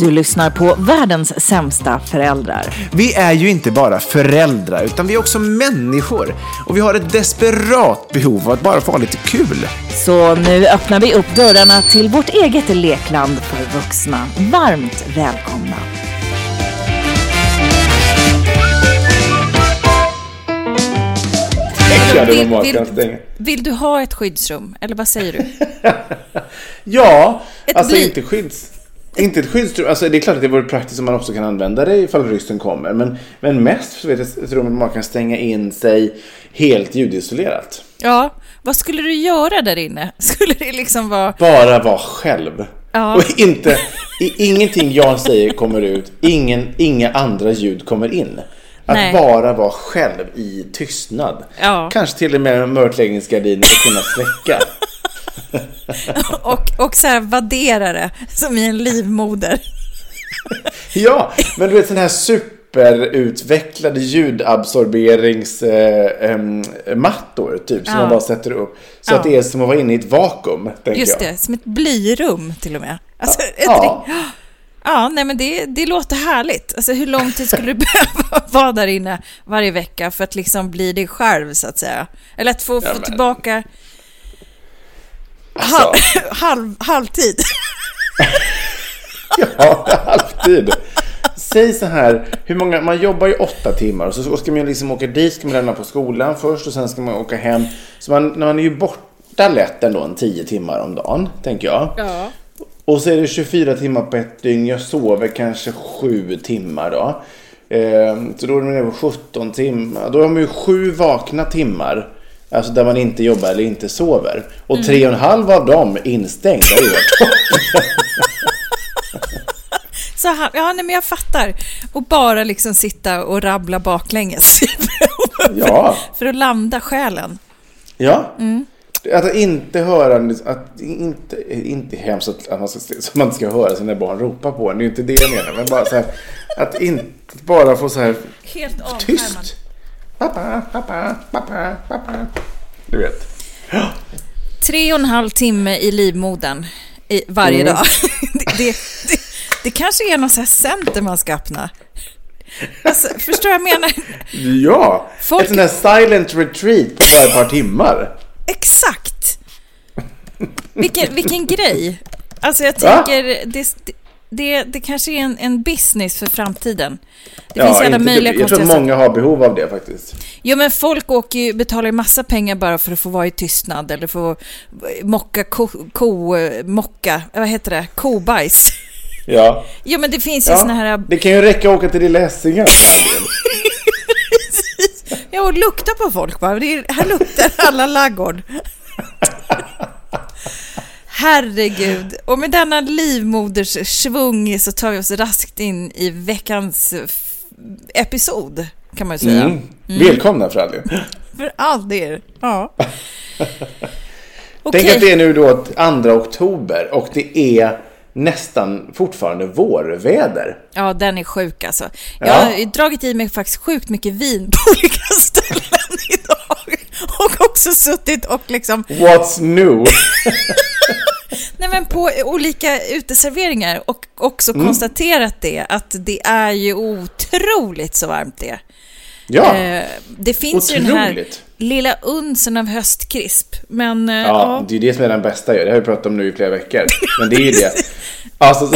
Du lyssnar på världens sämsta föräldrar. Vi är ju inte bara föräldrar, utan vi är också människor. Och vi har ett desperat behov av att bara få ha lite kul. Så nu öppnar vi upp dörrarna till vårt eget lekland för vuxna. Varmt välkomna. Vill, vill, vill du ha ett skyddsrum? Eller vad säger du? Ja, Ett alltså bly. inte skydds... Inte ett skyddsrum. Alltså det är klart att det vore praktiskt om man också kan använda det ifall ryssen kommer. Men, men mest så är det ett rum där man kan stänga in sig helt ljudisolerat. Ja, vad skulle du göra där inne? Skulle det liksom vara... Bara vara själv. Ja. Och inte, ingenting jag säger kommer ut, ingen, inga andra ljud kommer in. Att Nej. bara vara själv i tystnad. Ja. Kanske till och med mörkläggningsgardiner och kunna släcka. Och, och så här vaddera det, som i en livmoder. Ja, men du vet sån här superutvecklade ljudabsorberingsmattor typ som Ja. man bara sätter upp. Så Ja. att det är som att vara inne i ett vakuum, tänker Just jag. det, som ett blyrum till och med. Alltså, ett Ja. ring- Ja, nej men det, det låter härligt. Alltså hur lång tid skulle du behöva vara där inne varje vecka för att liksom bli dig själv så att säga? Eller att få, Ja, få tillbaka Alltså, halv, halv, halvtid. ja, halvtid. Säg så här, hur många, man jobbar ju åtta timmar och så ska man liksom åka dit, ska man lämna på skolan först och sen ska man åka hem. Så man, man är ju borta lätt ändå en tio timmar om dagen, tänker jag. Ja. Och så är det 24 timmar på ett dygn. Jag sover kanske 7 timmar då. Eh, så då är man nere på 17 timmar. Då har man ju sju vakna timmar. Alltså där man inte jobbar eller inte sover. Och tre och en halv av dem instängda. Är ju toppen. Så han, ja, nej, men jag fattar. Och bara liksom sitta och rabbla baklänges. Ja. För att landa själen. Ja. Att inte höra, att inte, inte hemskt att att man ska, så man ska höra sina barn ropa på en. Det är inte det jag menar. Men bara så här, att inte bara få så här Helt avskärmad. tyst. Pappa, pappa, pappa, pappa. Du vet. Tre och en halv timme i livmodern i, varje Mm. dag. det, det, det, det kanske är någon sån här center man ska öppna. Alltså, förstår du vad jag menar? Ja, Folk- ett sånt här silent retreat på bara ett par timmar. Exakt! Vilken, vilken grej. Alltså jag tänker, det, det, det kanske är en, en business för framtiden. Det finns alla möjliga Jag tror att många har behov av det faktiskt. Jo men folk åker ju, betalar ju massa pengar bara för att få vara i tystnad eller få mocka ko, ko mocka, vad heter det, kobajs. Ja. Jo men det finns ju ja. såna här, Det kan ju räcka att åka till Lilla Essinge för all del. ja och lukta på folk bara, det är, här luktar alla laggård. Herregud, och med denna livmoders svung så tar vi oss raskt in i veckans f- episod kan man ju säga. Mm. Välkomna för all del. För all del. Ja. Tänk att det är nu då 2 oktober och det är nästan fortfarande vårväder. Ja, den är sjuk alltså. Jag Ja. har dragit i mig faktiskt sjukt mycket vin på olika ställen idag. Och också suttit och liksom, What's new? nej men på olika uteserveringar och också Mm. konstaterat det, att det är ju otroligt så varmt det. Ja, Eh, det finns ju den här Otroligt. lilla unsen av höstkrisp, men eh, ja, ja. det är det som är den bästa ju. Det har vi pratat om nu i flera veckor. Men det är ju det. Alltså,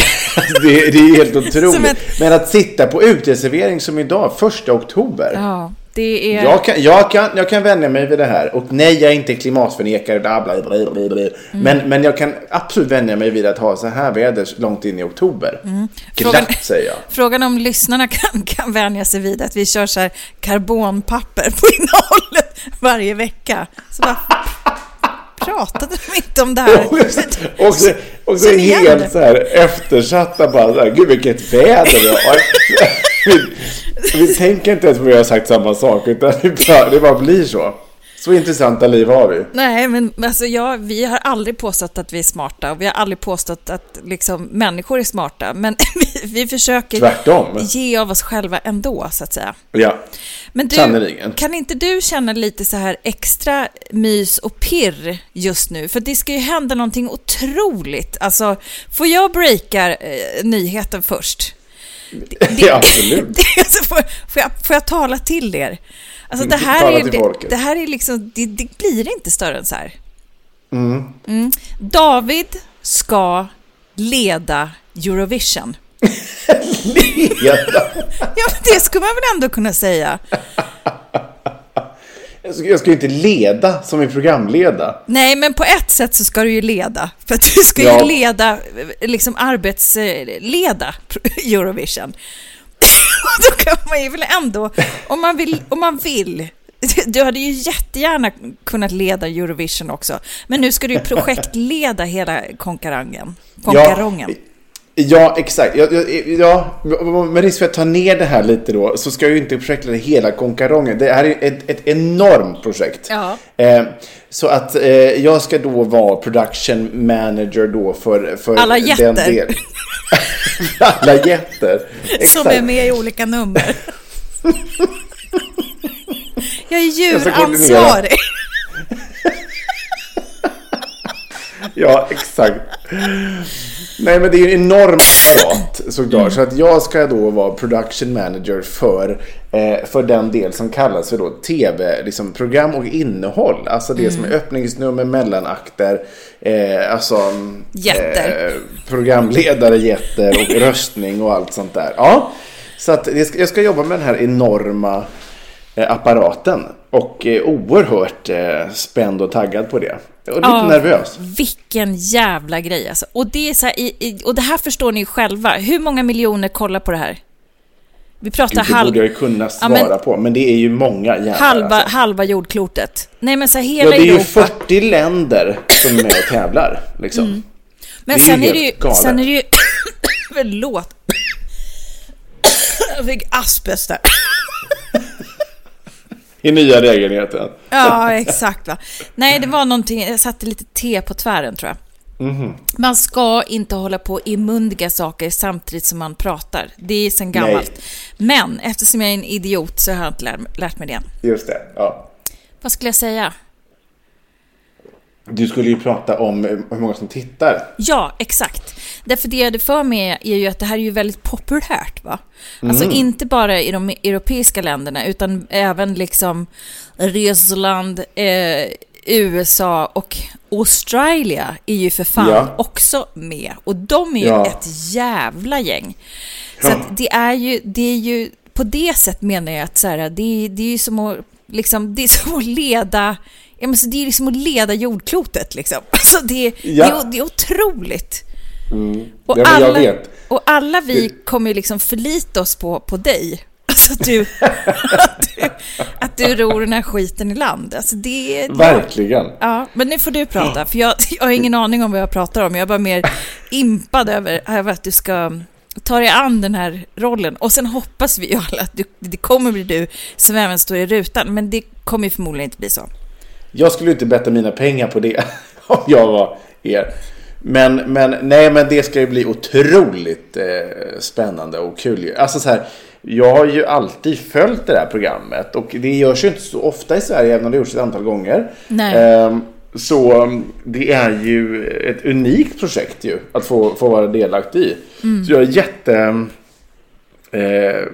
det, det är helt Som otroligt. ett- Men att sitta på uteservering som idag, första oktober. ja, det är... Jag kan, jag, kan, jag kan vänja mig vid det här. Och nej, jag är inte klimatförnekare. Bla, bla, bla, bla, bla. Mm. Men, men jag kan absolut vänja mig vid att ha så här väder långt in i oktober. Mm. Frågan- Glatt säger jag. Frågan om lyssnarna kan, kan vänja sig vid att vi kör så här karbonpapper på innehållet varje vecka. Så varför pratade de inte om det här? Och, så, och så helt så här eftersatta bara så här, gud vilket väder vi har. vi, tänker inte ens på att vi har sagt samma sak utan det bara, det bara blir så. Så intressanta liv har vi. Nej, men alltså jag, vi har aldrig påstått att vi är smarta och vi har aldrig påstått att liksom, människor är smarta. Men vi, vi försöker Tvärtom. ge av oss själva ändå, så att säga. Ja, Men du, Sannerligen. kan inte du känna lite så här extra mys och pirr just nu? För det ska ju hända någonting otroligt. Alltså, får jag breaka eh, nyheten först? Ja absolut. Det, alltså, får, får, jag, får jag tala till er? Alltså, det, här Tala är, det, det här är liksom, det, det blir inte större än så här. Mm. David ska leda Eurovision. Jävlar. Ja, det skulle man väl ändå kunna säga. Jag ska, ju inte leda som i programleda. Nej, men på ett sätt så ska du ju leda. För att du ska ju Ja. leda, eh, liksom arbetsleda Eurovision. Då kan man ju väl ändå, om man vill, om man vill. Du hade ju jättegärna kunnat leda Eurovision också. Men nu ska du ju projektleda hela konkarangen. Konkarongen. Ja, exakt. Ja, ja, ja, med risk för att ta ner det här lite då så ska jag ju inte projektleda hela konkarongen. Det här är ett, ett enormt projekt. Ja. Eh, så att eh, jag ska då vara production manager då för, för Alla den jätter. del. Alla jätter. Som Exakt. är med i olika nummer. Jag är djuransvarig. Ja, exakt. Nej, men det är ju en enorm apparat såklart. Så att jag ska då vara production manager för, eh, för den del som kallas för då tv, liksom program och innehåll. Alltså det som är öppningsnummer, mellanakter, eh, alltså Jätter. Eh, programledare, jätter och röstning och allt sånt där. Ja, så att jag ska, jag ska jobba med den här enorma eh, apparaten och eh, oerhört eh, spänd och taggad på det. Och lite Ja, nervös. Vilken jävla grej alltså. Och det, är så här, i, i, och det här förstår ni ju själva. Hur många miljoner kollar på det här? Vi pratar Det halv, borde jag ju kunna Ja, svara men- på, men det är ju många jävlar. halva, alltså. halva jordklotet. Nej men så här, Ja, hela det är ju Europa. 40 länder som är med och tävlar. Liksom. men det är ju sen är, det ju, galet. sen är det ju... Förlåt. Jag fick asbest där. I nya lägenheten. Ja, exakt va. Nej, det var någonting, jag satte lite te på tvären tror jag. Mhm. Man ska inte hålla på och imundiga saker samtidigt som man pratar. Det är sen gammalt. Men eftersom jag är en idiot så har jag inte lärt, lärt mig det. Just det. Ja. Vad skulle jag säga? Du skulle ju prata om hur många som tittar. Ja, exakt. Därför det jag hade för mig är ju att det här är ju väldigt populärt. Va? Alltså Mm. inte bara i de europeiska länderna utan även liksom Ryssland, eh, USA och Australia är ju för fan Ja. också med. Och de är ju Ja. ett jävla gäng. Så Ja. att det är ju, det är ju, på det sätt menar jag att så här, det, det är ju som att, liksom, det är som att leda, ja, men så det är liksom att leda jordklotet liksom. Alltså det, Ja. det, är, det är otroligt. Och, Ja, alla, och alla vi kommer ju liksom förlita oss på, på dig. Alltså att du, att, du, att du ror den här skiten i land. Alltså det, Verkligen. Ja, men nu får du prata, för jag, jag har ingen aning om vad jag pratar om. Jag är bara mer impad över, över att du ska tar dig an den här rollen. Och sen hoppas vi alla att du, det kommer bli du som även står i rutan. Men det kommer ju förmodligen inte bli så. Jag skulle inte betta mina pengar på det om jag var er. Men, men, nej, men det ska ju bli otroligt eh, spännande och kul. Alltså så här, jag har ju alltid följt det här programmet och det görs ju inte så ofta i Sverige även om det gjorts ett antal gånger. Nej. Eh, så det är ju ett unikt projekt ju att få, få vara delaktig i. Mm. Så jag är jätte eh,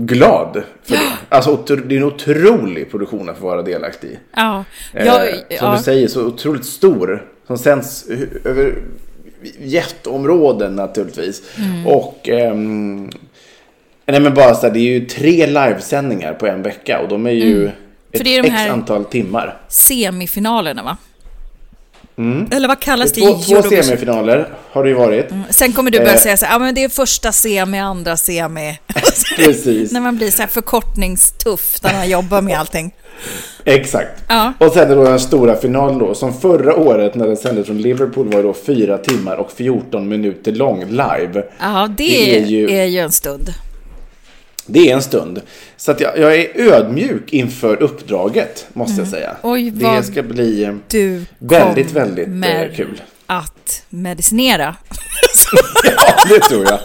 glad för det. Alltså det är en otrolig produktion att få vara delaktig i. Ja, Eh, jag, som ja. du säger, så otroligt stor. Som sänds över jätteområden naturligtvis. Mm. Och ehm, nej men bara så här, det är ju tre livesändningar på en vecka och de är ju Mm. För ett det är de x här- antal timmar. semifinalerna va? Eller vad kallas det? Mm. Två, två semifinaler har det ju varit. Sen kommer du börja Eh. säga så här, ja men det är första semi, andra semi. Precis. när man blir så här förkortningstuff när man jobbar med allting. Exakt. Ja. Och sen är då den stora finalen då, som förra året när den sändes från Liverpool var då fyra timmar och 14 minuter lång live. Ja, det, Det är är, ju- ju... en stund. Det är en stund. Så att jag, jag är ödmjuk inför uppdraget, måste jag säga. Mm. Oj, det ska bli eh, Du väldigt, väldigt kommer eh, kul. att medicinera. Ja, det tror jag.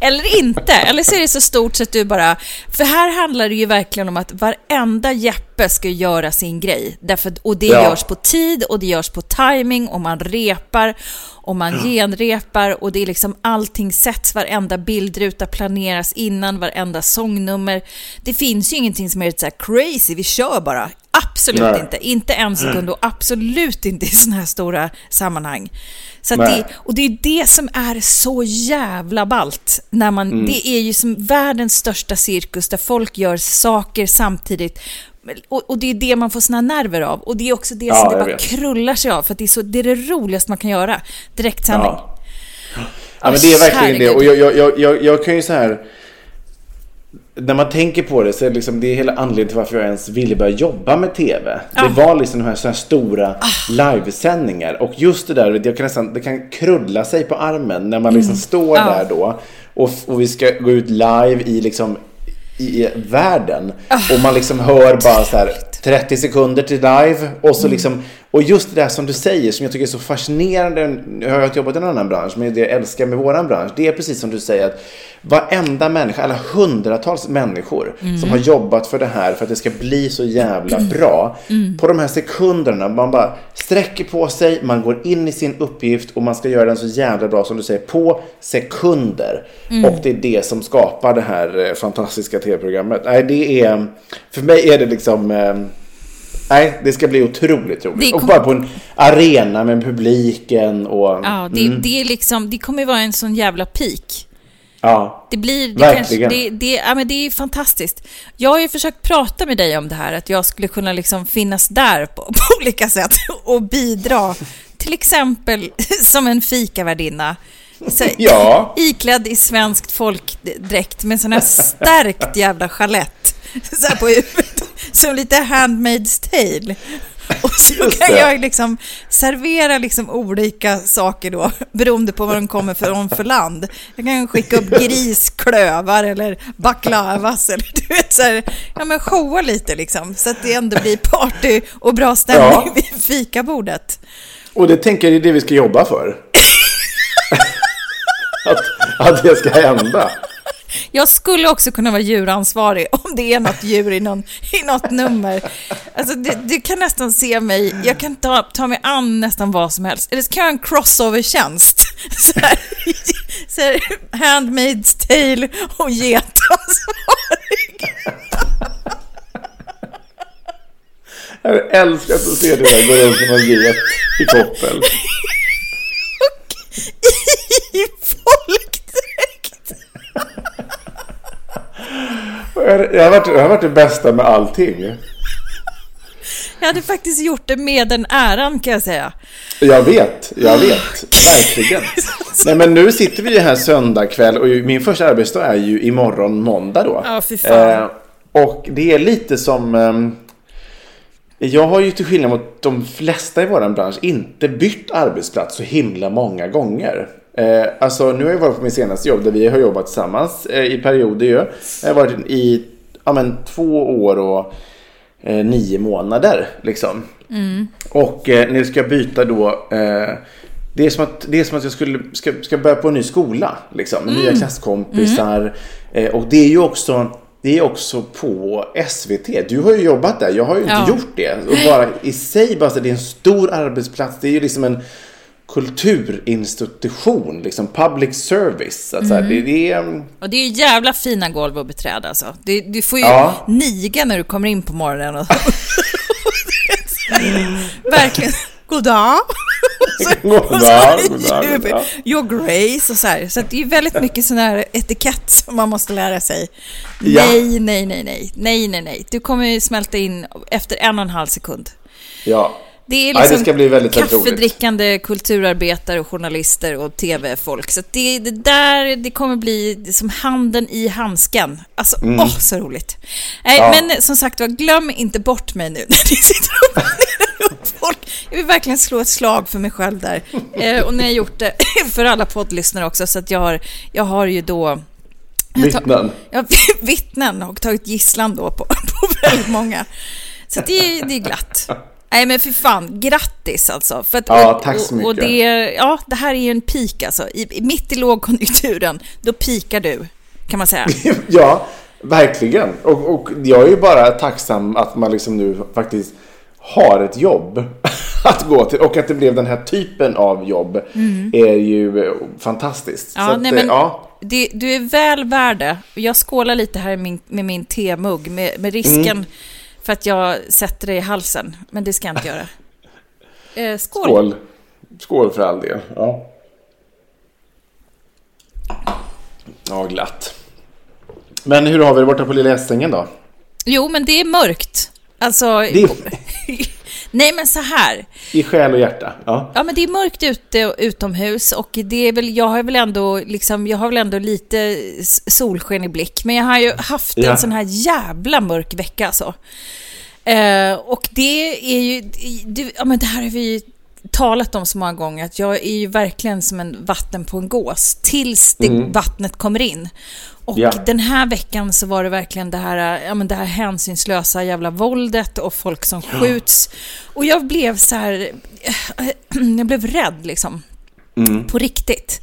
Eller inte, eller så är det så stort så att du bara... För här handlar det ju verkligen om att varenda Jeppe ska göra sin grej. Därför, och det Ja. görs på tid och det görs på timing och man repar och man genrepar och det är liksom allting sätts, varenda bildruta planeras innan, varenda sångnummer. Det finns ju ingenting som är så här crazy, vi kör bara. Absolut Nej. inte, inte en sekund och absolut inte i sådana här stora sammanhang. Så det, och det är det som är så jävla ballt. När man, Mm. Det är ju som världens största cirkus där folk gör saker samtidigt. Och, och det är det man får sina nerver av. Och det är också det Ja, som det bara vet. krullar sig av. För att det är, så, det är det roligaste man kan göra. Direktsändning. Ja. Ja, men det är verkligen det. Och jag, jag, jag, jag, kan ju så här... När man tänker på det så är det, liksom, det är hela anledningen till varför jag ens ville börja jobba med TV. Ah. Det var liksom de här, så här stora livesändningar. Och just det där, jag kan nästan, det kan krulla sig på armen när man liksom står Ja. där då. Och, och vi ska gå ut live i liksom i världen. Och man liksom hör bara så här 30 sekunder till live. Och så liksom, och just det där som du säger som jag tycker är så fascinerande. Jag har inte jobbat i en annan bransch, men det jag älskar med våran bransch. Det är precis som du säger att varenda människa, alla hundratals människor som har jobbat för det här för att det ska bli så jävla bra. På de här sekunderna, man bara sträcker på sig, man går in i sin uppgift och man ska göra den så jävla bra som du säger på sekunder. Och det är det som skapar det här eh, fantastiska tv-programmet. Nej, det är, för mig är det liksom eh, Nej, det ska bli otroligt roligt. Det Och kom- bara på en arena med publiken och... Ja, det, det, är liksom, det kommer vara en sån jävla peak. ja. Det blir... Det, Verkligen. kanske, det, det, ja, men det är fantastiskt. Jag har ju försökt prata med dig om det här, att jag skulle kunna liksom finnas där på, på olika sätt och bidra. Till exempel som en fikavärdinna. Så, Ja. Iklädd i svenskt folkdräkt med sån här stärkt jävla chalett så här på huvudet. Som lite Handmaid's tale. Och så kan jag liksom servera liksom olika saker då, beroende på vad de kommer från för land. Jag kan skicka upp grisklövar eller baklavas eller du vet så här, ja men showa lite liksom. Så att det ändå blir party och bra stämning Ja. vid fikabordet. Och det tänker jag är det vi ska jobba för. att, att det ska hända. Jag skulle också kunna vara djuransvarig om det är något djur i, någon, i något nummer. Alltså, du, du kan nästan se mig, jag kan ta, ta mig an nästan vad som helst. Eller så kan jag ha en crossover-tjänst. Så här, så här, Handmaid's tale och getansvarig. Jag älskar att se det där gå runt som en get i koppel. I folkdräkt. Och jag- har, varit, jag har varit det bästa med allting. Jag hade faktiskt gjort det med den äran kan jag säga. Jag vet, jag vet. Verkligen. Nej men nu sitter vi ju här söndag kväll och min första arbetsdag är ju imorgon måndag då. Ja, fy fan. Eh, och det är lite som... ehm, jag har ju till skillnad mot de flesta i våran bransch inte bytt arbetsplats så himla många gånger. Eh, alltså nu har jag varit på min senaste jobb där vi har jobbat tillsammans eh, i perioder ju. Jag har varit i ja, men, två år och eh, nio månader liksom. Och eh, nu ska jag byta då. Eh, det, är som att, det är som att jag skulle, ska, ska börja på en ny skola. Liksom, med nya klasskompisar. Eh, och det är ju också, det är också på SVT. Du har ju jobbat där. Jag har ju inte Ja. gjort det. Och bara i sig, bara så det är en stor arbetsplats. Det är ju liksom en kulturinstitution. Liksom public service. Så att säga. det, är... Och det är jävla fina golv att beträda alltså. Det, du får ju Ja. niga när du kommer in på morgonen. Och Verkligen. God dag. God dag, god. Your Grace och så här. Så att det är väldigt mycket sån här etikett som man måste lära sig. Ja. Nej, nej, nej, nej, nej, nej, nej. Du kommer ju smälta in efter en och en halv sekund. Ja. Det är Ja, liksom det ska bli väldigt, väldigt kaffedrickande kulturarbetare och journalister och tv-folk. Så det, det där, det kommer bli som handen i handsken. Alltså, åh, så roligt. Nej, Mm. Ja. men som sagt var, glöm inte bort mig nu när ni sitter och folk. Jag vill verkligen slå ett slag för mig själv där. Eh, och ni har gjort det för alla poddlyssnare också, så att jag har, jag har ju då Vittnen. har vittnen och tagit gisslan då på, på väldigt många. Så det, det är glatt. Nej men för fan, grattis alltså. För att, Ja, tack så och, och mycket. det, ja, det här är ju en peak alltså. I, mitt i lågkonjunkturen, då pikar du, kan man säga. Ja, verkligen. Och, och jag är ju bara tacksam att man liksom nu faktiskt har ett jobb att gå till. Och att det blev den här typen av jobb är ju fantastiskt. Mm. Ja, att, nej, eh, men ja. det, du är väl värd det. Jag skålar lite här med min, med min temugg, med, med risken Mm. För att jag sätter det i halsen. Men det ska jag inte göra. Eh, skål. Skål. Skål för all del. Ja, ja glatt. Men hur har vi det borta på Lilla Essingen då? Jo, men det är mörkt. Alltså... Det är Nej, men så här. i själ och hjärta. Ja. Ja, men det är mörkt ute utomhus och det är väl, jag har väl ändå, liksom, jag har väl ändå lite solsken i blick. Men jag har ju haft Ja. en sån här jävla mörk vecka alltså. Eh, och det är ju, det, ja men det här har vi ju talat om så många gånger, att jag är ju verkligen som en vatten på en gås tills det, vattnet kommer in. Och Ja. den här veckan så var det verkligen det här, ja, men det här hänsynslösa jävla våldet och folk som skjuts. Och jag blev så här, jag blev rädd liksom. På riktigt.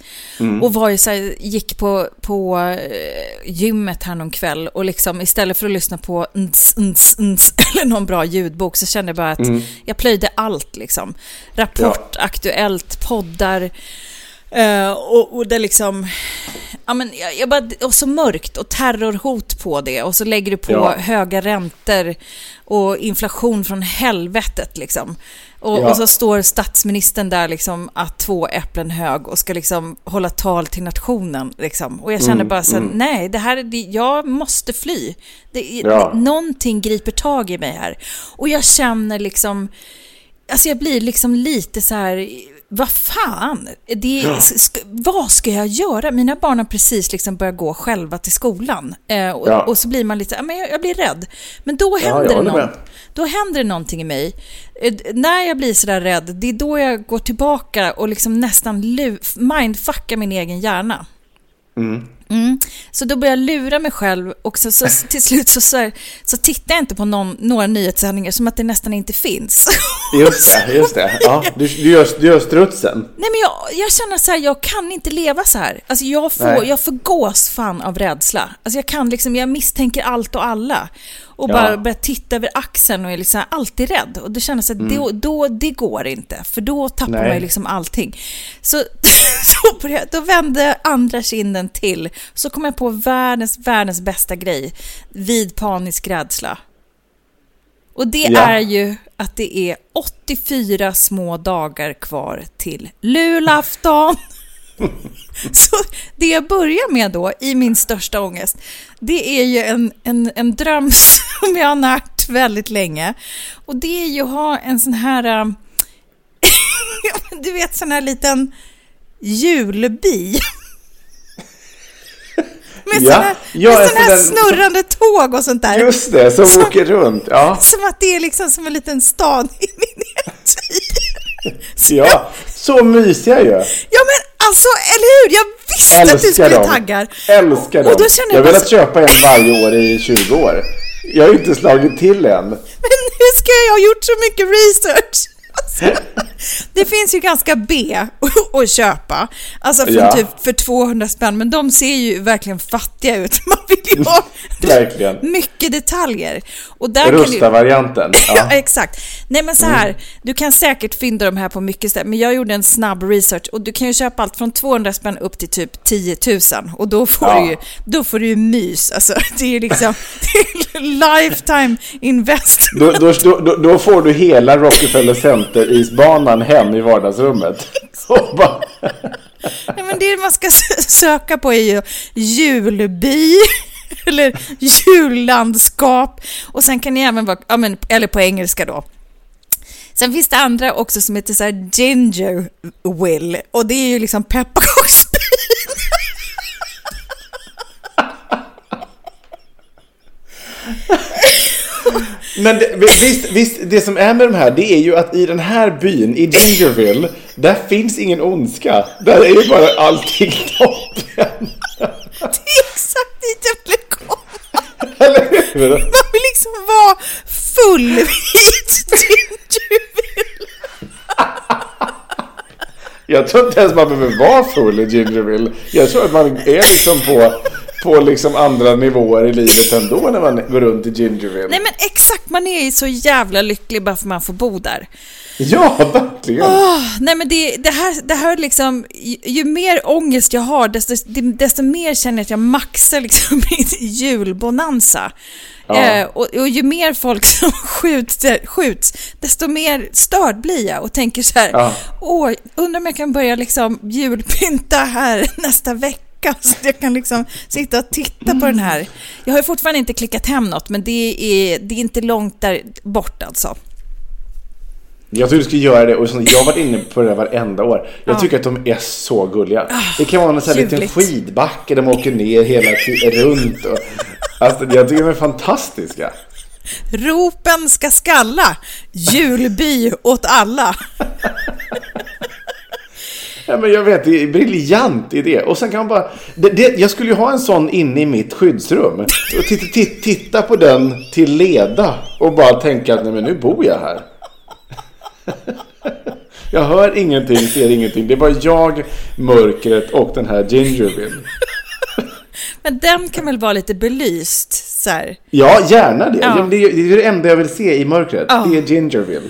Och var ju så här, gick på, på eh, gymmet här någon kväll och liksom istället för att lyssna på ns, ns, ns, eller någon bra ljudbok så kände jag bara att jag plöjde allt liksom. Rapport, Aktuellt, poddar. Eh, och, och det liksom, ja men jag, jag bara, och så mörkt och terrorhot på det och så lägger du på Ja. höga räntor och inflation från helvetet liksom. Och, Ja. och så står statsministern där liksom att två äpplen hög och ska liksom hålla tal till nationen. Liksom. Och jag känner Mm, bara så här, nej, det här, är- det, jag måste fly. Det, Ja. det, någonting griper tag i mig här. Och jag känner liksom, alltså jag blir liksom lite så här, vad fan, det, sk, vad ska jag göra? Mina barn har precis liksom börjat gå själva till skolan. Eh, och, Ja. och så blir man lite, ja, men jag, jag blir rädd. Men då Ja, händer jag det med. Då händer det någonting i mig. Eh, När jag blir sådär rädd, det är då jag går tillbaka och liksom nästan mindfuckar min egen hjärna. Mm. Så då börjar jag lura mig själv och så, så till slut så, så, här, så tittar jag inte på någon, några nyhetssändningar som att det nästan inte finns. Just det, just det. Ja, du, du, gör, du gör strutsen. Nej men jag, jag känner så här, jag kan inte leva så här. Alltså jag, får, Nej. jag förgås fan av rädsla. Alltså jag kan liksom, jag misstänker allt och alla. Och Ja. bara börjar titta över axeln och är liksom alltid rädd. Och då känner jag så att då, då, det går inte. För då tappar Mm. Nej. man ju liksom allting. Så, så på det, då vände andra kinden till. Så kom jag på världens, världens bästa grej. Vid panisk rädsla. Och det Ja. är ju att det är 84 små dagar kvar till julafton. Så det jag börjar med då, i min största ångest, det är ju en, en, en dröm som jag har närt väldigt länge. Och det är ju att ha en sån här, ähm, du vet sån här liten julbi. Med Ja, här, ja, med såna här den- snurrande tåg och sånt där. Just det, som Som- åker runt. Ja, Som att det är liksom som en liten stad i miniatyr. Ja. Så mysiga ju. Ja men Alltså, eller hur? Jag visste att du skulle dem. taggar. Älskar dem. Och då känner jag har velat köpa en varje år i 20 år. Jag har ju inte slagit till än. Men hur ska jag ha gjort så mycket research? Alltså, det finns ju ganska B att köpa, alltså från Ja. typ för 200 spänn, men de ser ju verkligen fattiga ut. Man vill ju ha Verkligen. mycket detaljer. Och där kan du, Rusta-varianten. Ja, exakt. Nej men så här, du kan säkert fynda de här på mycket ställen, men jag gjorde en snabb research och du kan ju köpa allt från 200 spänn upp till typ 10 000 och då får, Ja. du, ju, då får du ju mys. Alltså, det är ju liksom det är lifetime invest. Då, då, då, då får du hela Rockefeller Center-isbanan hem i vardagsrummet. Bara, Nej, men det man ska söka på är ju julby eller jullandskap och sen kan ni även vara, ja, men, eller på engelska då. Sen finns det andra också som heter så här ginger will och det är ju liksom pepparkaksbyn. Men det, visst, visst, det som är med de här, det är ju att i den här byn, i Gingerville, där finns ingen ondska. Där är ju bara allting toppen. Det är exakt dit jag ville komma. Eller hur? Man vill liksom vara full i gingerville. Jag tror inte ens man behöver vara full i Gingerville. Jag tror att man är liksom på, på liksom andra nivåer i livet ändå när man går runt i Gingerville. Nej men exakt, man är ju så jävla lycklig bara för att man får bo där. Ja, verkligen. Åh, nej men det, det här, det här liksom, ju, ju mer ångest jag har, desto, desto mer känner jag att jag maxar liksom min julbonanza. Ja. Eh, och, och ju mer folk som skjuts, skjuts, desto mer störd blir jag och tänker så här, Ja. åh, undrar om jag kan börja liksom julpynta här nästa vecka så att jag kan liksom sitta och titta på den här. Jag har fortfarande inte klickat hem något, men det är, det är inte långt där bort alltså. Jag tror du skulle göra det och jag har varit inne på det där varenda år. Jag Ja. tycker att de är så gulliga. Det kan vara en sån här liten skidbacke de åker ner hela tiden runt. Och, alltså, jag tycker de är fantastiska. Ropen ska skalla, julby åt alla. Ja, men jag vet, det är briljant idé. Och sen kan man bara... Det, det, jag skulle ju ha en sån inne i mitt skyddsrum. Och titta, titta, titta på den till leda och bara tänka att nej men nu bor jag här. Jag hör ingenting, ser ingenting. Det är bara jag, mörkret och den här Gingerville. Men den kan väl vara lite belyst så här. Ja, gärna det. Ja. Ja. Det, är, det är det enda jag vill se i mörkret. Ja. Det är Gingerville.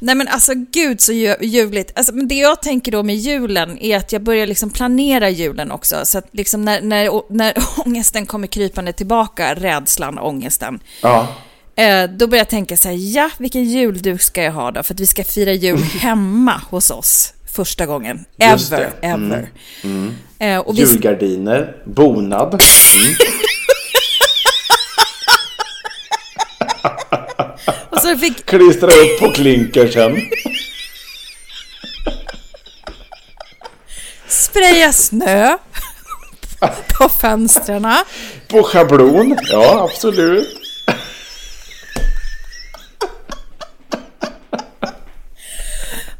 Nej men alltså gud så ju- ljuvligt. Alltså, men det jag tänker då med julen är att jag börjar liksom planera julen också. Så att liksom när, när, när ångesten kommer krypande tillbaka, rädslan, ångesten. Ja. Eh, då börjar jag tänka så här, ja vilken julduk ska jag ha då? För att vi ska fira jul hemma hos oss första gången. Ever. Mm. ever. Eh, och vi, Julgardiner, bonad. Mm. och så fick, Klistra upp på klinkersen. spraya snö på fönstren. På schablon. Ja, absolut.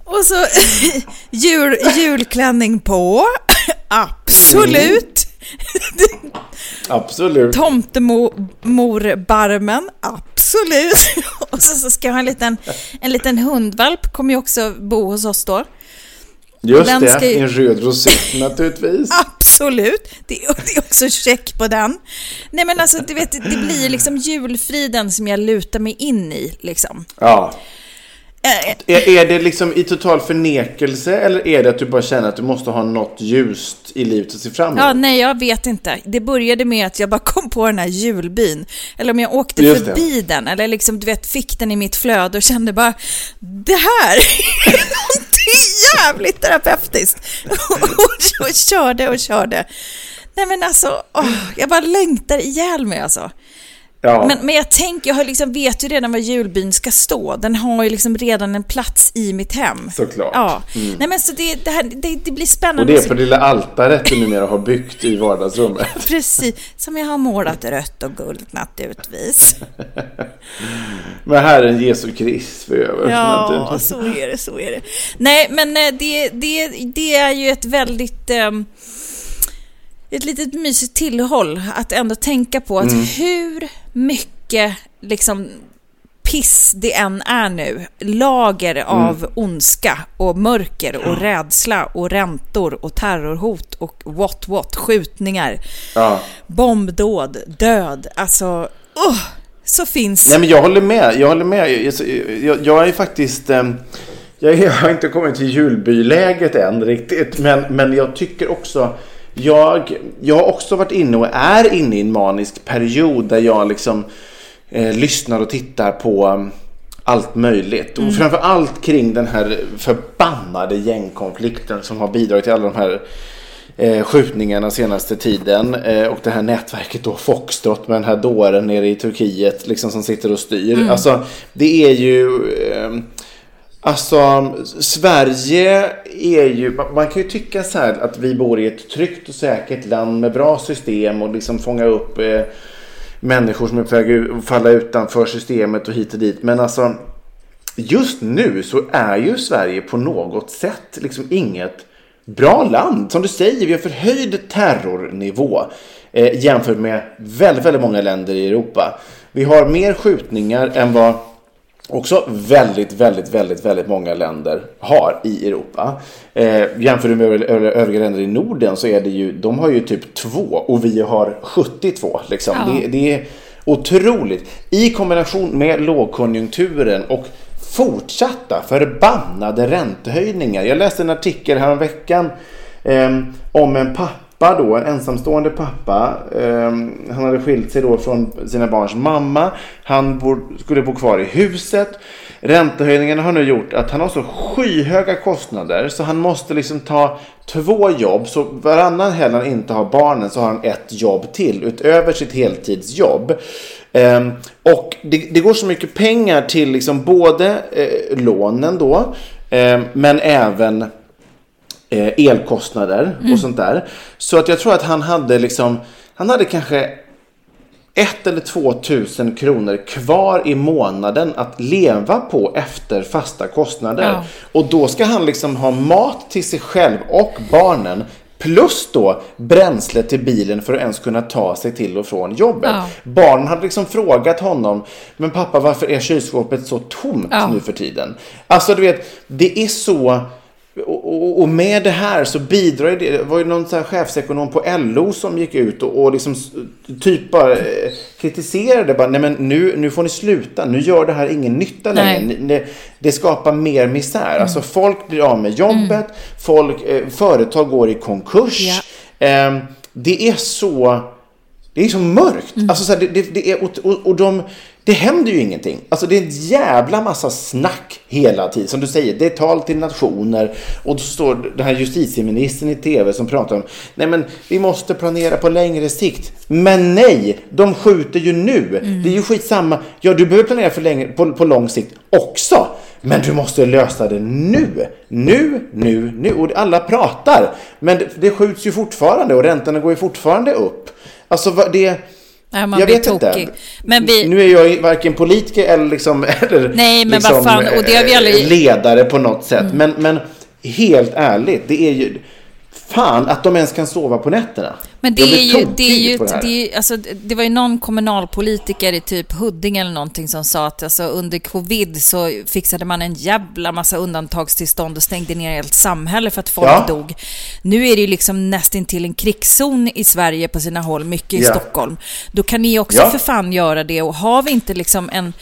Och så jul, julklänning på. Absolut. Absolut. Tomtemorbarmen. Absolut. Och så, så ska jag ha en liten, en liten hundvalp. Kommer ju också bo hos oss då. Just Den det, ju- en röd rosett naturligtvis. Absolut. Det, är- det är också check på den. Nej men alltså, du vet, det blir liksom julfriden som jag lutar mig in i. Liksom. Ja. Är, är det liksom i total förnekelse eller är det att du bara känner att du måste ha något ljust i livet att se fram emot? Ja, nej, jag vet inte. Det började med att jag bara kom på den här julbyn. Eller om jag åkte Just det. förbi den, eller liksom, du vet, fick den i mitt flöde och kände bara, det här är någonting jävligt terapeutiskt. och, och körde och körde. Nej men alltså, åh, jag bara längtar ihjäl mig alltså. Ja. Men, men jag tänker, jag har liksom, vet ju redan var julbyn ska stå. Den har ju liksom redan en plats i mitt hem. Såklart. Ja. Nej men så det, det, här, det, det blir spännande. Och det är på det lilla altaret du numera har byggt i vardagsrummet. Precis, som jag har målat rött och guld naturligtvis. Med Herren Jesu Krist för över. Ja, så är det, så är det. Nej, men eh, det, det, det är ju ett väldigt... ehm, ett litet mysigt tillhåll att ändå tänka på att hur mycket liksom piss det än är nu, lager av ondska och mörker och rädsla och räntor och terrorhot och what what, skjutningar, Ja. bombdåd, död, alltså, uh, så finns... Nej men jag håller med. Jag håller med. Jag, jag, jag är faktiskt... eh, Jag, är, jag har inte kommit till julbyläget än riktigt. Men, men jag tycker också... Jag, jag har också varit inne och är inne i en manisk period där jag liksom eh, lyssnar och tittar på um, allt möjligt. Och framför allt kring den här förbannade gängkonflikten som har bidragit till alla de här eh, skjutningarna senaste tiden. Eh, och det här nätverket då Foxtrot med den här dåren nere i Turkiet liksom som sitter och styr. Alltså det är ju... Eh, Alltså, um, Sverige är ju... man- Man kan ju tycka så här att vi bor i ett tryggt och säkert land med bra system och liksom fånga upp eh, människor som är på väg att falla utanför systemet och hit och dit. Men alltså, just nu så är ju Sverige på något sätt liksom inget bra land. Som du säger, vi har förhöjd terrornivå eh, jämfört med väldigt, väldigt många länder i Europa. Vi har mer skjutningar än vad också väldigt, väldigt, väldigt, väldigt många länder har i Europa. Eh, jämför du med övriga länder i Norden så är det ju, de har ju typ två och vi har 72 liksom. Ja. Det, det är otroligt. I kombination med lågkonjunkturen och fortsatta förbannade räntehöjningar. Jag läste en artikel häromveckan eh, om en pappa då, en ensamstående pappa. Eh, han hade skilt sig då från sina barns mamma. Han bor, skulle bo kvar i huset. Räntehöjningarna har nu gjort att han har så skyhöga kostnader så han måste liksom ta två jobb. Så varannan helg han inte har barnen så har han ett jobb till utöver sitt heltidsjobb. Eh, och det, det går så mycket pengar till liksom både eh, lånen då eh, men även elkostnader och sånt där. Så att jag tror att han hade liksom, han hade kanske ett eller två tusen kronor kvar i månaden att leva på efter fasta kostnader. Ja. Och då ska han liksom ha mat till sig själv och barnen Plus då bränsle till bilen för att ens kunna ta sig till och från jobbet. Ja. Barnen hade liksom frågat honom, men pappa varför är kylskåpet så tomt Ja. nu för tiden? Alltså du vet, det är så... Och, och, med det här så bidrar det. Det var ju någon så här chefsekonom på LO som gick ut och, och liksom typ bara eh, kritiserade. Bara, Nej men nu, nu får ni sluta. Nu gör det här ingen nytta längre. Ni- Det, skapar mer misär. Alltså folk blir av med jobbet. Folk, eh, företag går i konkurs. Ja. Eh, det är så... Det är så mörkt. Alltså så här, det, det, det är, och, och de, det händer ju ingenting. Alltså det är en jävla massa snack hela tiden. Som du säger, det är tal till nationer. Och då står den här justitieministern i tv som pratar om Nej men vi måste planera på längre sikt. Men nej, de skjuter ju nu. Det är ju skitsamma. Ja, du behöver planera för längre, på, på lång sikt också. Men du måste lösa det nu. Nu, nu, nu. Och alla pratar. Men det, det skjuts ju fortfarande och räntorna går ju fortfarande upp. Alltså det... Nej, man jag blir vet tokig. inte. Men vi- Nu är jag varken politiker eller liksom... Eller Nej, men liksom, vad fan, och det har vi aldrig- eh, Ledare på något sätt. Men, men helt ärligt, det är ju... Fan att de ens kan sova på nätterna. Men det är ju, det är ju, det det, alltså, det var ju någon kommunalpolitiker i typ Huddinge eller någonting som sa att alltså, under covid så fixade man en jävla massa undantagstillstånd och stängde ner helt samhälle för att folk Ja. dog. Nu är det ju liksom nästintill en krigszon i Sverige på sina håll, mycket i Ja. Stockholm. Då kan ni också Ja. för fan göra det och har vi inte liksom en,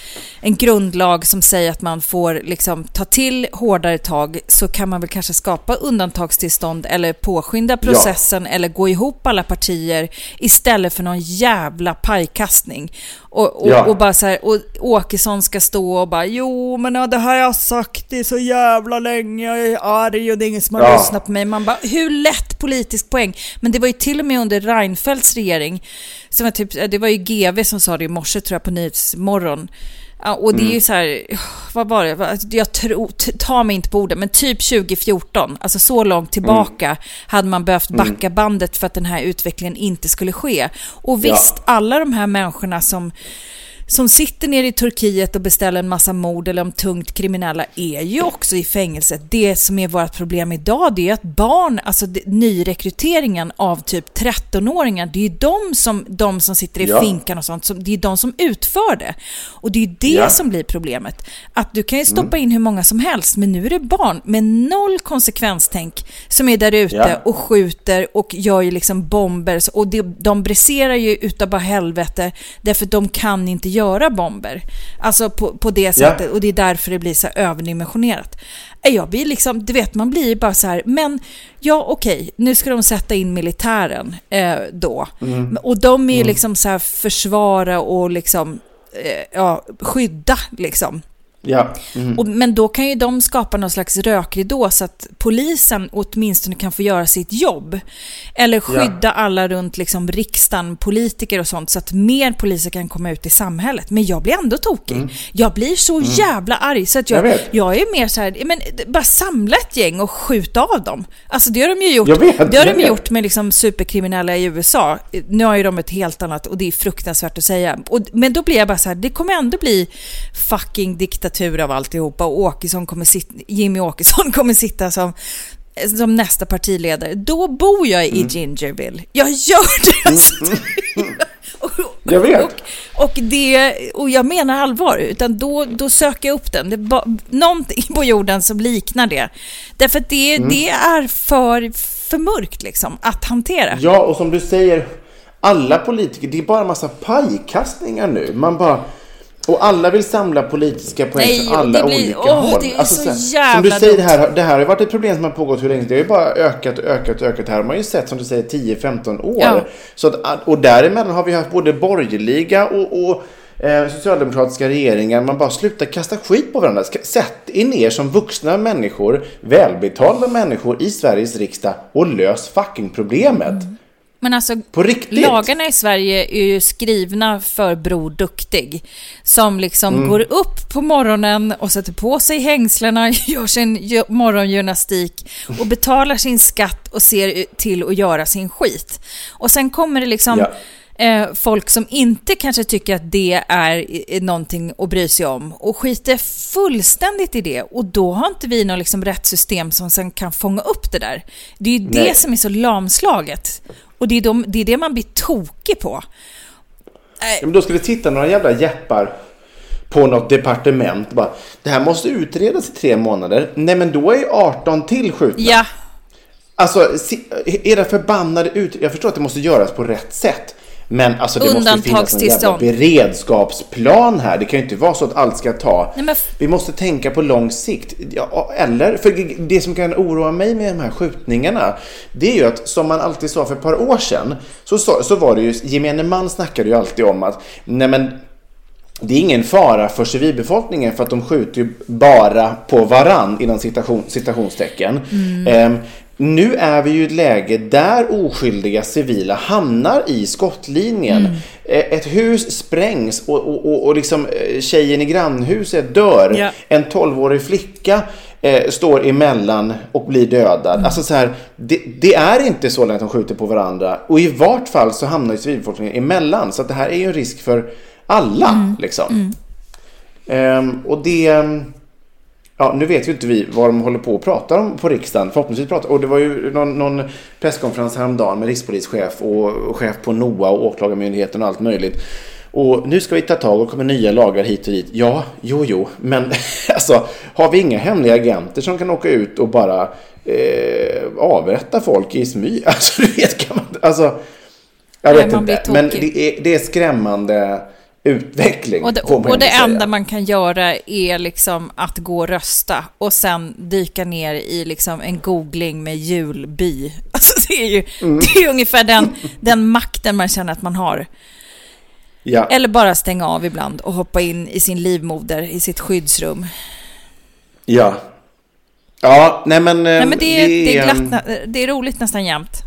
en grundlag som säger att man får liksom ta till hårdare tag så kan man väl kanske skapa undantagstillstånd eller påskynda processen eller gå ihop alla partier istället för någon jävla pajkastning. Och, och, Ja. och bara så här, och Åkesson ska stå och bara jo men ja, det här har jag sagt i så jävla länge, jag är arg och det är ingen som har Ja. lyssnat på mig. Man bara, hur lätt politisk poäng? Men det var ju till och med under Reinfeldts regering, som var typ, det var ju GV som sa det i morse tror jag på Nyhetsmorgon. Ja, och det är ju så här, vad var det, Vad- jag tror, t- ta mig inte på orden, men typ 2014, alltså så långt tillbaka hade man behövt backa bandet för att den här utvecklingen inte skulle ske. Och visst, alla de här människorna som som sitter nere i Turkiet och beställer en massa mord eller om tungt kriminella är ju också i fängelset. Det som är vårt problem idag det är att barn, alltså nyrekryteringen av typ 13-åringar, det är ju de som, de som sitter i Ja. finkan och sånt, som, det är de som utför det. Och det är ju det Ja. som blir problemet. Att du kan ju stoppa in hur många som helst, men nu är det barn med noll konsekvenstänk som är där ute Ja. och skjuter och gör ju liksom bomber. Och det, de briserar ju utav bara helvete därför att de kan inte göra bomber. Alltså på, på det sättet och det är därför det blir så här överdimensionerat. Eh, Jag blir liksom, du vet man blir bara så här, men ja okej, nu ska de sätta in militären eh, då. Och de är ju liksom så här försvara och liksom, eh, ja, skydda liksom. Ja. Mm. Och, men då kan ju de skapa någon slags rökridå så att polisen åtminstone kan få göra sitt jobb. Eller skydda alla runt liksom riksdagen, politiker och sånt, så att mer poliser kan komma ut i samhället. Men jag blir ändå tokig. Jag blir så jävla arg så att jag, Jag jag, är mer så här, men bara samla ett gäng och skjuta av dem. Alltså det har de ju gjort. Jag vet, det har de gjort med liksom superkriminella i USA. Nu har ju de ett helt annat och det är fruktansvärt att säga. Och, men då blir jag bara så här, det kommer ändå bli fucking diktatur av alltihopa och Åkesson kommer sitta, Jimmy Åkesson kommer sitta som som nästa partiledare, då bor jag i Mm. Gingerville. Jag gör det! Alltså. och, Jag vet. Och, och, det, och jag menar allvar, utan då, då söker jag upp den. Det ba, någonting på jorden som liknar det. Därför att det, Mm. det är för, för mörkt liksom, att hantera. Ja, och som du säger, alla politiker, det är bara en massa pajkastningar nu. Man bara... Och alla vill samla politiska poäng Nej, från alla blir- olika åh, håll. det är så här, Som jävla du säger, det här, det här har ju varit ett problem som har pågått hur länge Det har ju bara ökat och ökat och ökat. Här har man ju sett, som du säger, 10-15 år. Ja. Så att, och däremellan har vi haft både borgerliga och, och eh, socialdemokratiska regeringar. Man bara slutar kasta skit på varandra. Sätt er ner som vuxna människor, välbetalda människor i Sveriges riksdag och lös fucking problemet. Mm. Men alltså, På riktigt. lagarna i Sverige är ju skrivna för Bror Duktig. Som liksom Mm. går upp på morgonen och sätter på sig hängslena, gör sin morgongymnastik och betalar sin skatt och ser till att göra sin skit. Och sen kommer det liksom Ja. eh, folk som inte kanske tycker att det är någonting att bry sig om och skiter fullständigt i det. Och då har inte vi något liksom rättssystem som sen kan fånga upp det där. Det är ju det Nej. som är så lamslaget. Och det är, de, det är det man blir tokig på. Ja, men då det titta några jävla jeppar på något departement. Bara, det här måste utredas i tre månader. Nej, men då är 18 till skjutna. Ja, Alltså, era förbannade ut... Jag förstår att det måste göras på rätt sätt. Men alltså det måste finnas en jävla beredskapsplan här. Det kan ju inte vara så att allt ska ta... Nej, men Vi måste tänka på lång sikt. Ja, eller, för det som kan oroa mig med de här skjutningarna, det är ju att som man alltid sa för ett par år sedan, så, sa- så var det ju, gemene man snackade ju alltid om att, nej men det är ingen fara för civilbefolkningen för att de skjuter ju bara på varann inom citation, citationstecken. Ehm, nu är vi ju i ett läge där oskyldiga civila hamnar i skottlinjen. Eh, Ett hus sprängs och, och, och, och liksom eh, tjejen i grannhuset dör. Ja. En 12-årig flicka eh, står emellan och blir dödad. Alltså så här, det, det är inte så att de skjuter på varandra. Och i vart fall så hamnar ju civilbefolkningen emellan. Så att det här är ju en risk för alla. Liksom. Ehm, och det... Ja, nu vet ju inte vi vad de håller på och pratar om på riksdagen. Förhoppningsvis pratar Och det var ju någon, någon presskonferens häromdagen med rikspolischef och, chef på NOA och Åklagarmyndigheten och allt möjligt. Och nu ska vi ta tag och kommer nya lagar hit och dit. Ja, jo, jo, men alltså har vi inga hemliga agenter som kan åka ut och bara eh, avrätta folk i smyg? Alltså, du vet, kan man, alltså, jag Nej, vet blir inte. Men det är, det är skrämmande utveckling. Och det, och det enda man kan göra är liksom att gå och rösta och sen dyka ner i liksom en googling med julby. Alltså det är ju mm. det är ungefär den, den makten man känner att man har. Ja. Eller bara stänga av ibland och hoppa in i sin livmoder, i sitt skyddsrum. Ja. Ja, nej men... Nej men det är, det är, glatt, det är roligt nästan jämt.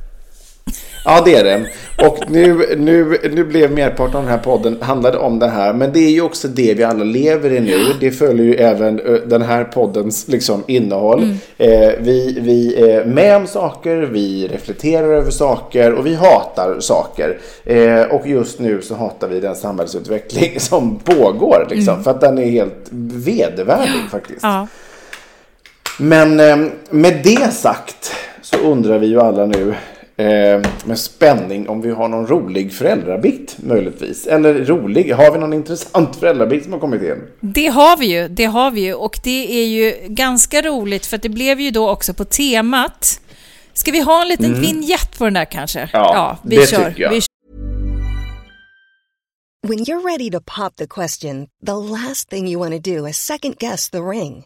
Ja, det är det. Och nu, nu, nu blev merparten av den här podden handlade om det här. Men det är ju också det vi alla lever i nu. Det följer ju även den här poddens liksom, innehåll. Mm. Eh, vi, vi är med om saker, vi reflekterar över saker och vi hatar saker. Eh, och just nu så hatar vi den samhällsutveckling som pågår. Liksom, mm. För att den är helt vedervärdig faktiskt. Ja. Men eh, med det sagt så undrar vi ju alla nu eh, med spänning om vi har någon rolig föräldrabikt möjligtvis. Eller rolig, har vi någon intressant föräldrabikt som har kommit in? Det har vi ju, det har vi ju och det är ju ganska roligt för det blev ju då också på temat. Ska vi ha en liten mm. vignett på den där kanske? Ja, ja vi det kör. tycker jag. Vi When you're ready to pop the question, the last thing you want to do is second guess the ring.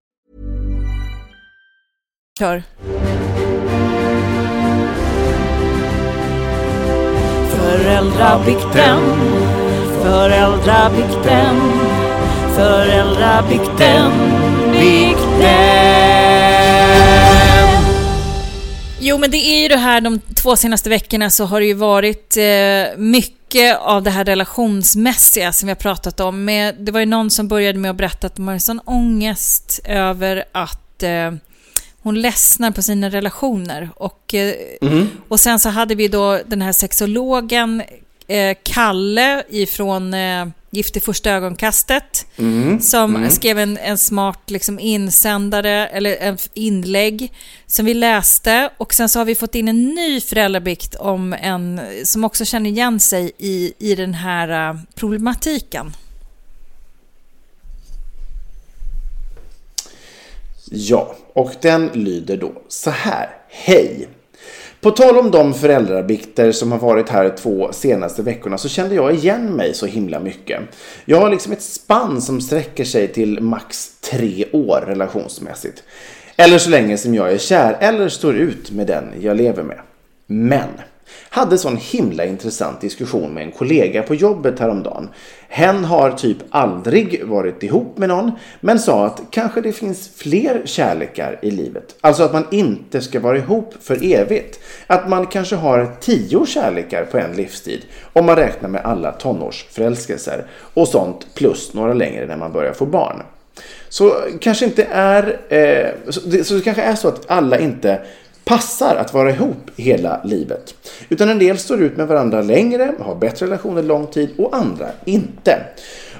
Kör. Föräldrabikten, föräldrabikten, föräldrabikten, bikten. Jo, men det är ju det här de två senaste veckorna så har det ju varit eh, mycket av det här relationsmässiga som vi har pratat om. Med, det var ju någon som började med att berätta att man har en sån ångest över att eh, hon ledsnar på sina relationer. Och, eh, mm. och sen så hade vi då den här sexologen eh, Kalle ifrån eh, Gift i första ögonkastet. Mm, som mm. skrev en, en smart liksom, insändare, eller en inlägg som vi läste. Och sen så har vi fått in en ny föräldrabikt om en som också känner igen sig i, i den här uh, problematiken. Ja, och den lyder då så här. Hej! På tal om de föräldrabikter som har varit här två senaste veckorna så kände jag igen mig så himla mycket. Jag har liksom ett spann som sträcker sig till max tre år relationsmässigt. Eller så länge som jag är kär eller står ut med den jag lever med. Men hade sån himla intressant diskussion med en kollega på jobbet häromdagen. Hen har typ aldrig varit ihop med någon men sa att kanske det finns fler kärlekar i livet. Alltså att man inte ska vara ihop för evigt. Att man kanske har tio kärlekar på en livstid om man räknar med alla tonårsförälskelser och sånt plus några längre när man börjar få barn. Så kanske inte är eh, så, det, så det kanske är så att alla inte passar att vara ihop hela livet. Utan en del står ut med varandra längre, har bättre relationer lång tid och andra inte.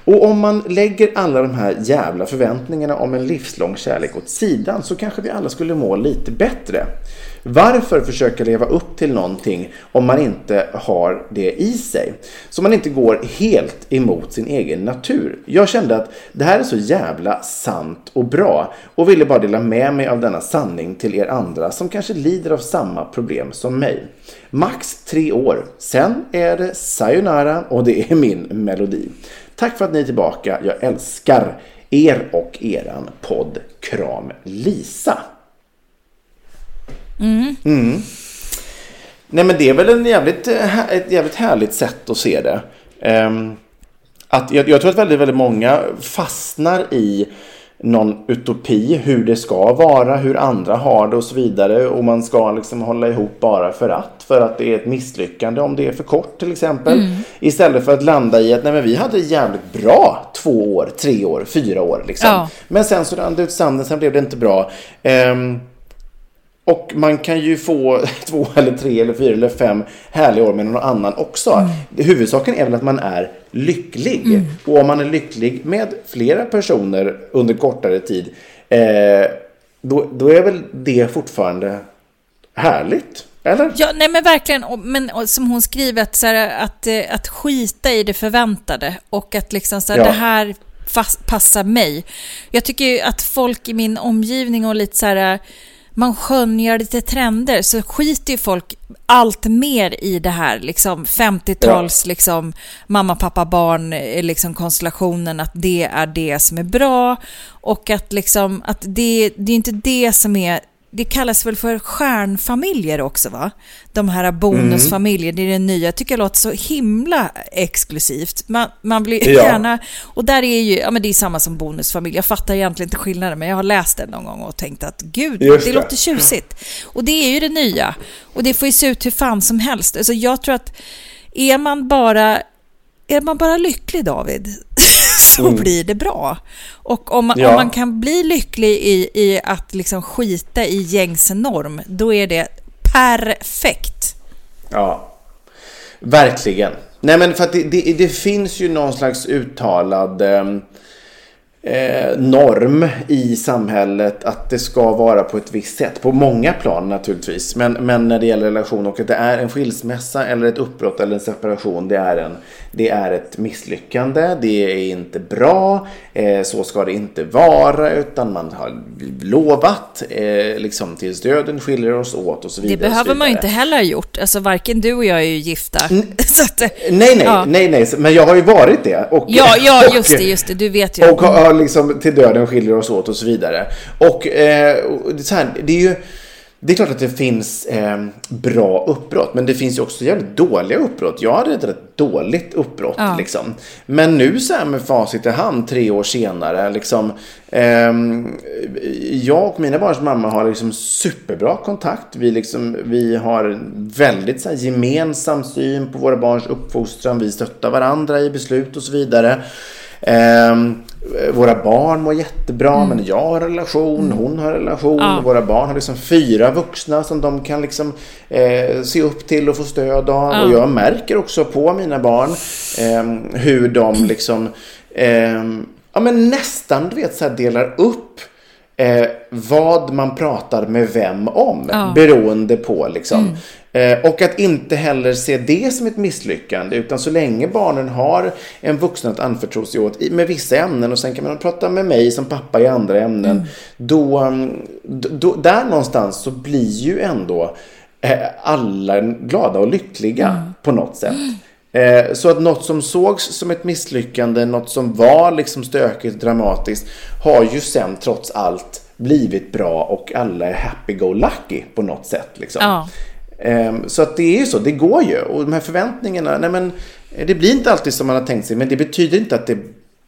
Och om man lägger alla de här jävla förväntningarna om en livslång kärlek åt sidan så kanske vi alla skulle må lite bättre. Varför försöka leva upp till någonting om man inte har det i sig? Så man inte går helt emot sin egen natur. Jag kände att det här är så jävla sant och bra och ville bara dela med mig av denna sanning till er andra som kanske lider av samma problem som mig. Max tre år, sen är det sayonara och det är min melodi. Tack för att ni är tillbaka. Jag älskar er och eran podd. Kram Lisa. Mm. Mm. Nej men det är väl en jävligt, ett jävligt härligt sätt att se det. Um, att jag, jag, tror att väldigt, väldigt många fastnar i någon utopi, hur det ska vara, hur andra har det och så vidare. Och man ska liksom hålla ihop bara för att. För att det är ett misslyckande om det är för kort till exempel. Mm. Istället för att landa i att nej, men vi hade jävligt bra två år, tre år, fyra år. Liksom. Ja. Men sen så rann det ut sanden, sen blev det inte bra. Um, och man kan ju få två eller tre eller fyra eller fem härliga år med någon annan också. Mm. Huvudsaken är väl att man är lycklig. Mm. Och om man är lycklig med flera personer under kortare tid. Eh, då, då är väl det fortfarande härligt. Eller? Ja, nej men verkligen. Men som hon skriver, att, så här, att, eh, att skita i det förväntade och att liksom så här, ja. det här fast, passar mig. Jag tycker ju att folk i min omgivning och lite så här man skönjer lite trender så skiter ju folk allt mer i det här liksom 50-tals ja. liksom mamma, pappa, barn eh, liksom konstellationen att det är det som är bra och att liksom att det, det är inte det som är det kallas väl för stjärnfamiljer också va? De här bonusfamiljer, det är det nya. Jag tycker det låter så himla exklusivt. Man, man blir ja. gärna... Och där är ju, ja men det är samma som bonusfamilj. Jag fattar egentligen inte skillnaden, men jag har läst den någon gång och tänkt att gud, det. det låter tjusigt. Och det är ju det nya. Och det får ju se ut hur fan som helst. Alltså jag tror att är man bara, är man bara lycklig David, så mm. blir det bra. Och om man, ja. om man kan bli lycklig i, i att liksom skita i gängse norm, då är det perfekt. Ja, verkligen. Nej men för att det, det, det finns ju någon slags uttalad eh, eh, norm i samhället att det ska vara på ett visst sätt. På många plan naturligtvis. Men, men när det gäller relation och att det är en skilsmässa eller ett uppbrott eller en separation. Det är, en, det är ett misslyckande. Det är inte bra. Eh, så ska det inte vara. Utan man har lovat eh, liksom tills döden skiljer oss åt och så vidare. Det behöver man ju inte heller ha gjort. Alltså varken du och jag är ju gifta. N att, nej, nej, ja. nej, nej. Men jag har ju varit det. Och, ja, ja, just det, just det. Du vet ju. Och har liksom till döden skiljer oss åt och så vidare. Och eh, så här, det är ju det är klart att det finns eh, bra uppbrott, men det finns ju också jävligt dåliga uppbrott. Jag hade ett rätt dåligt uppbrott. Ja. Liksom. Men nu så här med facit i hand, tre år senare, liksom, eh, jag och mina barns mamma har liksom superbra kontakt. Vi, liksom, vi har väldigt så här, gemensam syn på våra barns uppfostran. Vi stöttar varandra i beslut och så vidare. Um, våra barn mår jättebra, mm. men jag har relation, mm. hon har relation. Ja. Våra barn har liksom fyra vuxna som de kan liksom eh, se upp till och få stöd av. Ja. Och jag märker också på mina barn eh, hur de liksom eh, ja, men nästan du vet, så delar upp eh, vad man pratar med vem om. Ja. Beroende på liksom. Mm. Eh, och att inte heller se det som ett misslyckande utan så länge barnen har en vuxen att anförtro sig åt med vissa ämnen och sen kan man prata med mig som pappa i andra ämnen. Mm. Då, mm, då, där någonstans så blir ju ändå eh, alla glada och lyckliga mm. på något sätt. Eh, så att något som sågs som ett misslyckande, något som var liksom stökigt och dramatiskt har ju sen trots allt blivit bra och alla är happy-go-lucky på något sätt. Liksom. Ja. Ehm, så att det är ju så, det går ju. Och de här förväntningarna, nej men det blir inte alltid som man har tänkt sig, men det betyder inte att det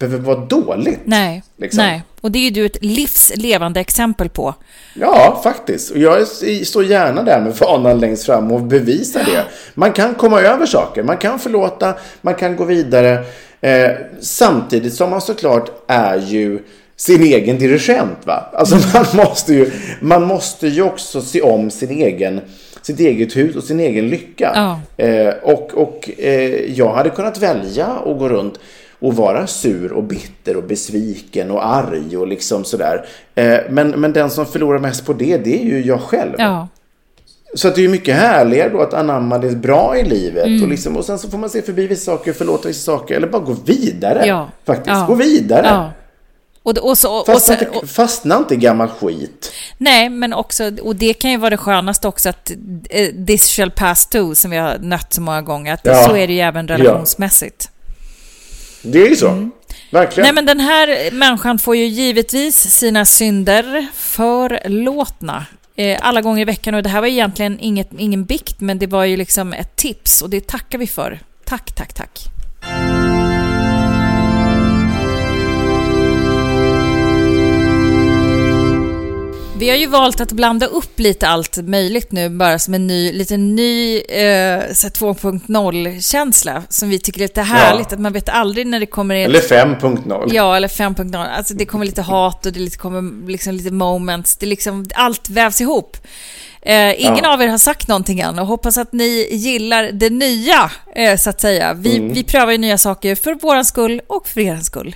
behöver vara dåligt. Nej, liksom. nej. och det är ju du ett livslevande exempel på. Ja, faktiskt. Och jag står gärna där med fanan längst fram och bevisar det. Man kan komma över saker, man kan förlåta, man kan gå vidare. Eh, samtidigt som man såklart är ju sin egen dirigent. Va? Alltså man måste, ju, man måste ju också se om sin egen sitt eget hus och sin egen lycka. Ja. Eh, och och eh, jag hade kunnat välja att gå runt och vara sur och bitter och besviken och arg och liksom sådär. Eh, men, men den som förlorar mest på det, det är ju jag själv. Ja. Så att det är mycket härligare då att anamma det bra i livet. Och, liksom, och sen så får man se förbi vissa saker, förlåta vissa saker. Eller bara gå vidare. Ja. Faktiskt. Ja. Gå vidare. Ja. Och, och så, och, Fastna, så, inte, fastna inte i gammal skit. Nej, men också, och det kan ju vara det skönaste också att eh, this shall pass too, som vi har nött så många gånger, att så är det ju även relationsmässigt. Det är ju så. Verkligen. Nej, men den här människan får ju givetvis sina synder förlåtna. Eh, alla gånger i veckan och det här var egentligen inget, ingen bikt men det var ju liksom ett tips och det tackar vi för. Tack, tack, tack. Vi har ju valt att blanda upp lite allt möjligt nu, bara som en ny, lite ny eh, så här 2.0-känsla som vi tycker är lite härligt. Att man vet aldrig när det kommer in... Eller 5.0. Ja, eller 5.0. Alltså det kommer lite hat och det kommer liksom lite moments. Det liksom, allt vävs ihop. Eh, ingen Ja. av er har sagt någonting än och hoppas att ni gillar det nya, eh, så att säga. Vi, Mm. vi prövar ju nya saker för våran skull och för er skull.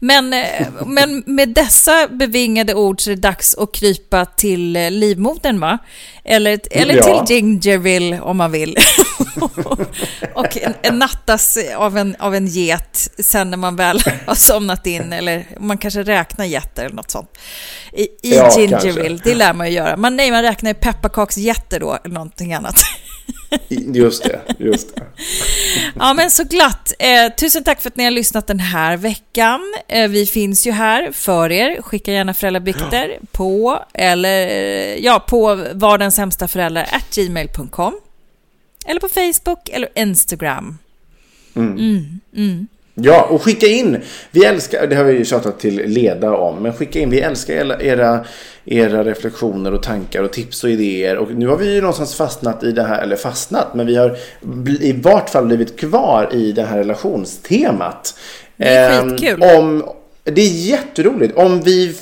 Men, eh, men med dessa bevingade ord så är det dags att krypa till eh, livmodern, va? Eller, eller Ja. till Gingerville om man vill. och en, en nattas av en, av en get sen när man väl har somnat in, eller man kanske räknar getter eller något sånt. I, i Ja, Gingerville, kanske. det lär man ju göra. Man, nej, man räknar ju pepparkaksgetter då, eller någonting annat. Just det, just det. Ja, men så glatt. Eh, tusen tack för att ni har lyssnat den här veckan. Eh, vi finns ju här för er. Skicka gärna föräldrabikter på, eller, ja, på var den sämsta föräldrar at gmail.com. Eller på Facebook eller Instagram. Ja, och skicka in. Vi älskar, det har vi ju tjatat till Leda om, men skicka in. Vi älskar era, era, reflektioner och tankar och tips och idéer. Och nu har vi ju någonstans fastnat i det här, eller fastnat, men vi har i vart fall blivit kvar i det här relationstemat. Det är Ehm, skitkul. Om, det är jätteroligt. Om vi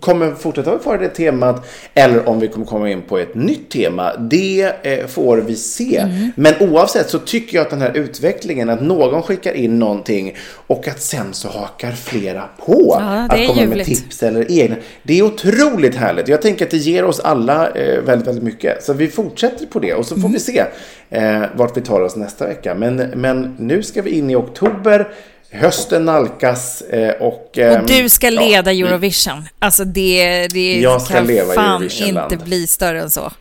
kommer fortsätta vara det temat eller om vi kommer komma in på ett nytt tema, det eh, får vi se. Mm. Men oavsett så tycker jag att den här utvecklingen, att någon skickar in någonting och att sen så hakar flera på Ja, att komma med ljuvligt. tips eller egna. Det är otroligt härligt. Jag tänker att det ger oss alla eh, väldigt, väldigt mycket. Så vi fortsätter på det och så får Mm. vi se eh, vart vi tar oss nästa vecka. Men, men nu ska vi in i oktober. Hösten nalkas eh, och... ehm, Och du ska ja, leda vi- Eurovision. Alltså det, det kan fan inte bli större än så.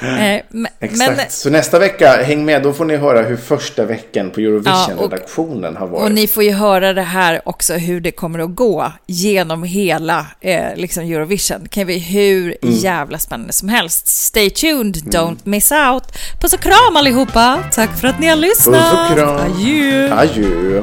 Eh, men, Exakt. men, Så nästa vecka, häng med, då får ni höra hur första veckan på Eurovision-redaktionen har varit. Och ni får ju höra det här också hur det kommer att gå genom hela eh, liksom Eurovision. Det kan bli hur Mm. jävla spännande som helst. Stay tuned, don't miss out. Puss och kram allihopa! Tack för att ni har lyssnat! Puss och kram. Adjö! Adjö.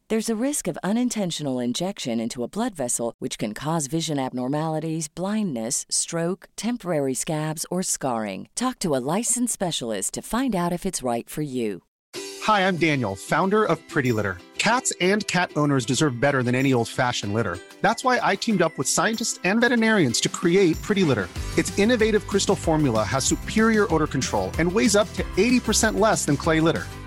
There's a risk of unintentional injection into a blood vessel, which can cause vision abnormalities, blindness, stroke, temporary scabs, or scarring. Talk to a licensed specialist to find out if it's right for you. Hi, I'm Daniel, founder of Pretty Litter. Cats and cat owners deserve better than any old fashioned litter. That's why I teamed up with scientists and veterinarians to create Pretty Litter. Its innovative crystal formula has superior odor control and weighs up to 80% less than clay litter.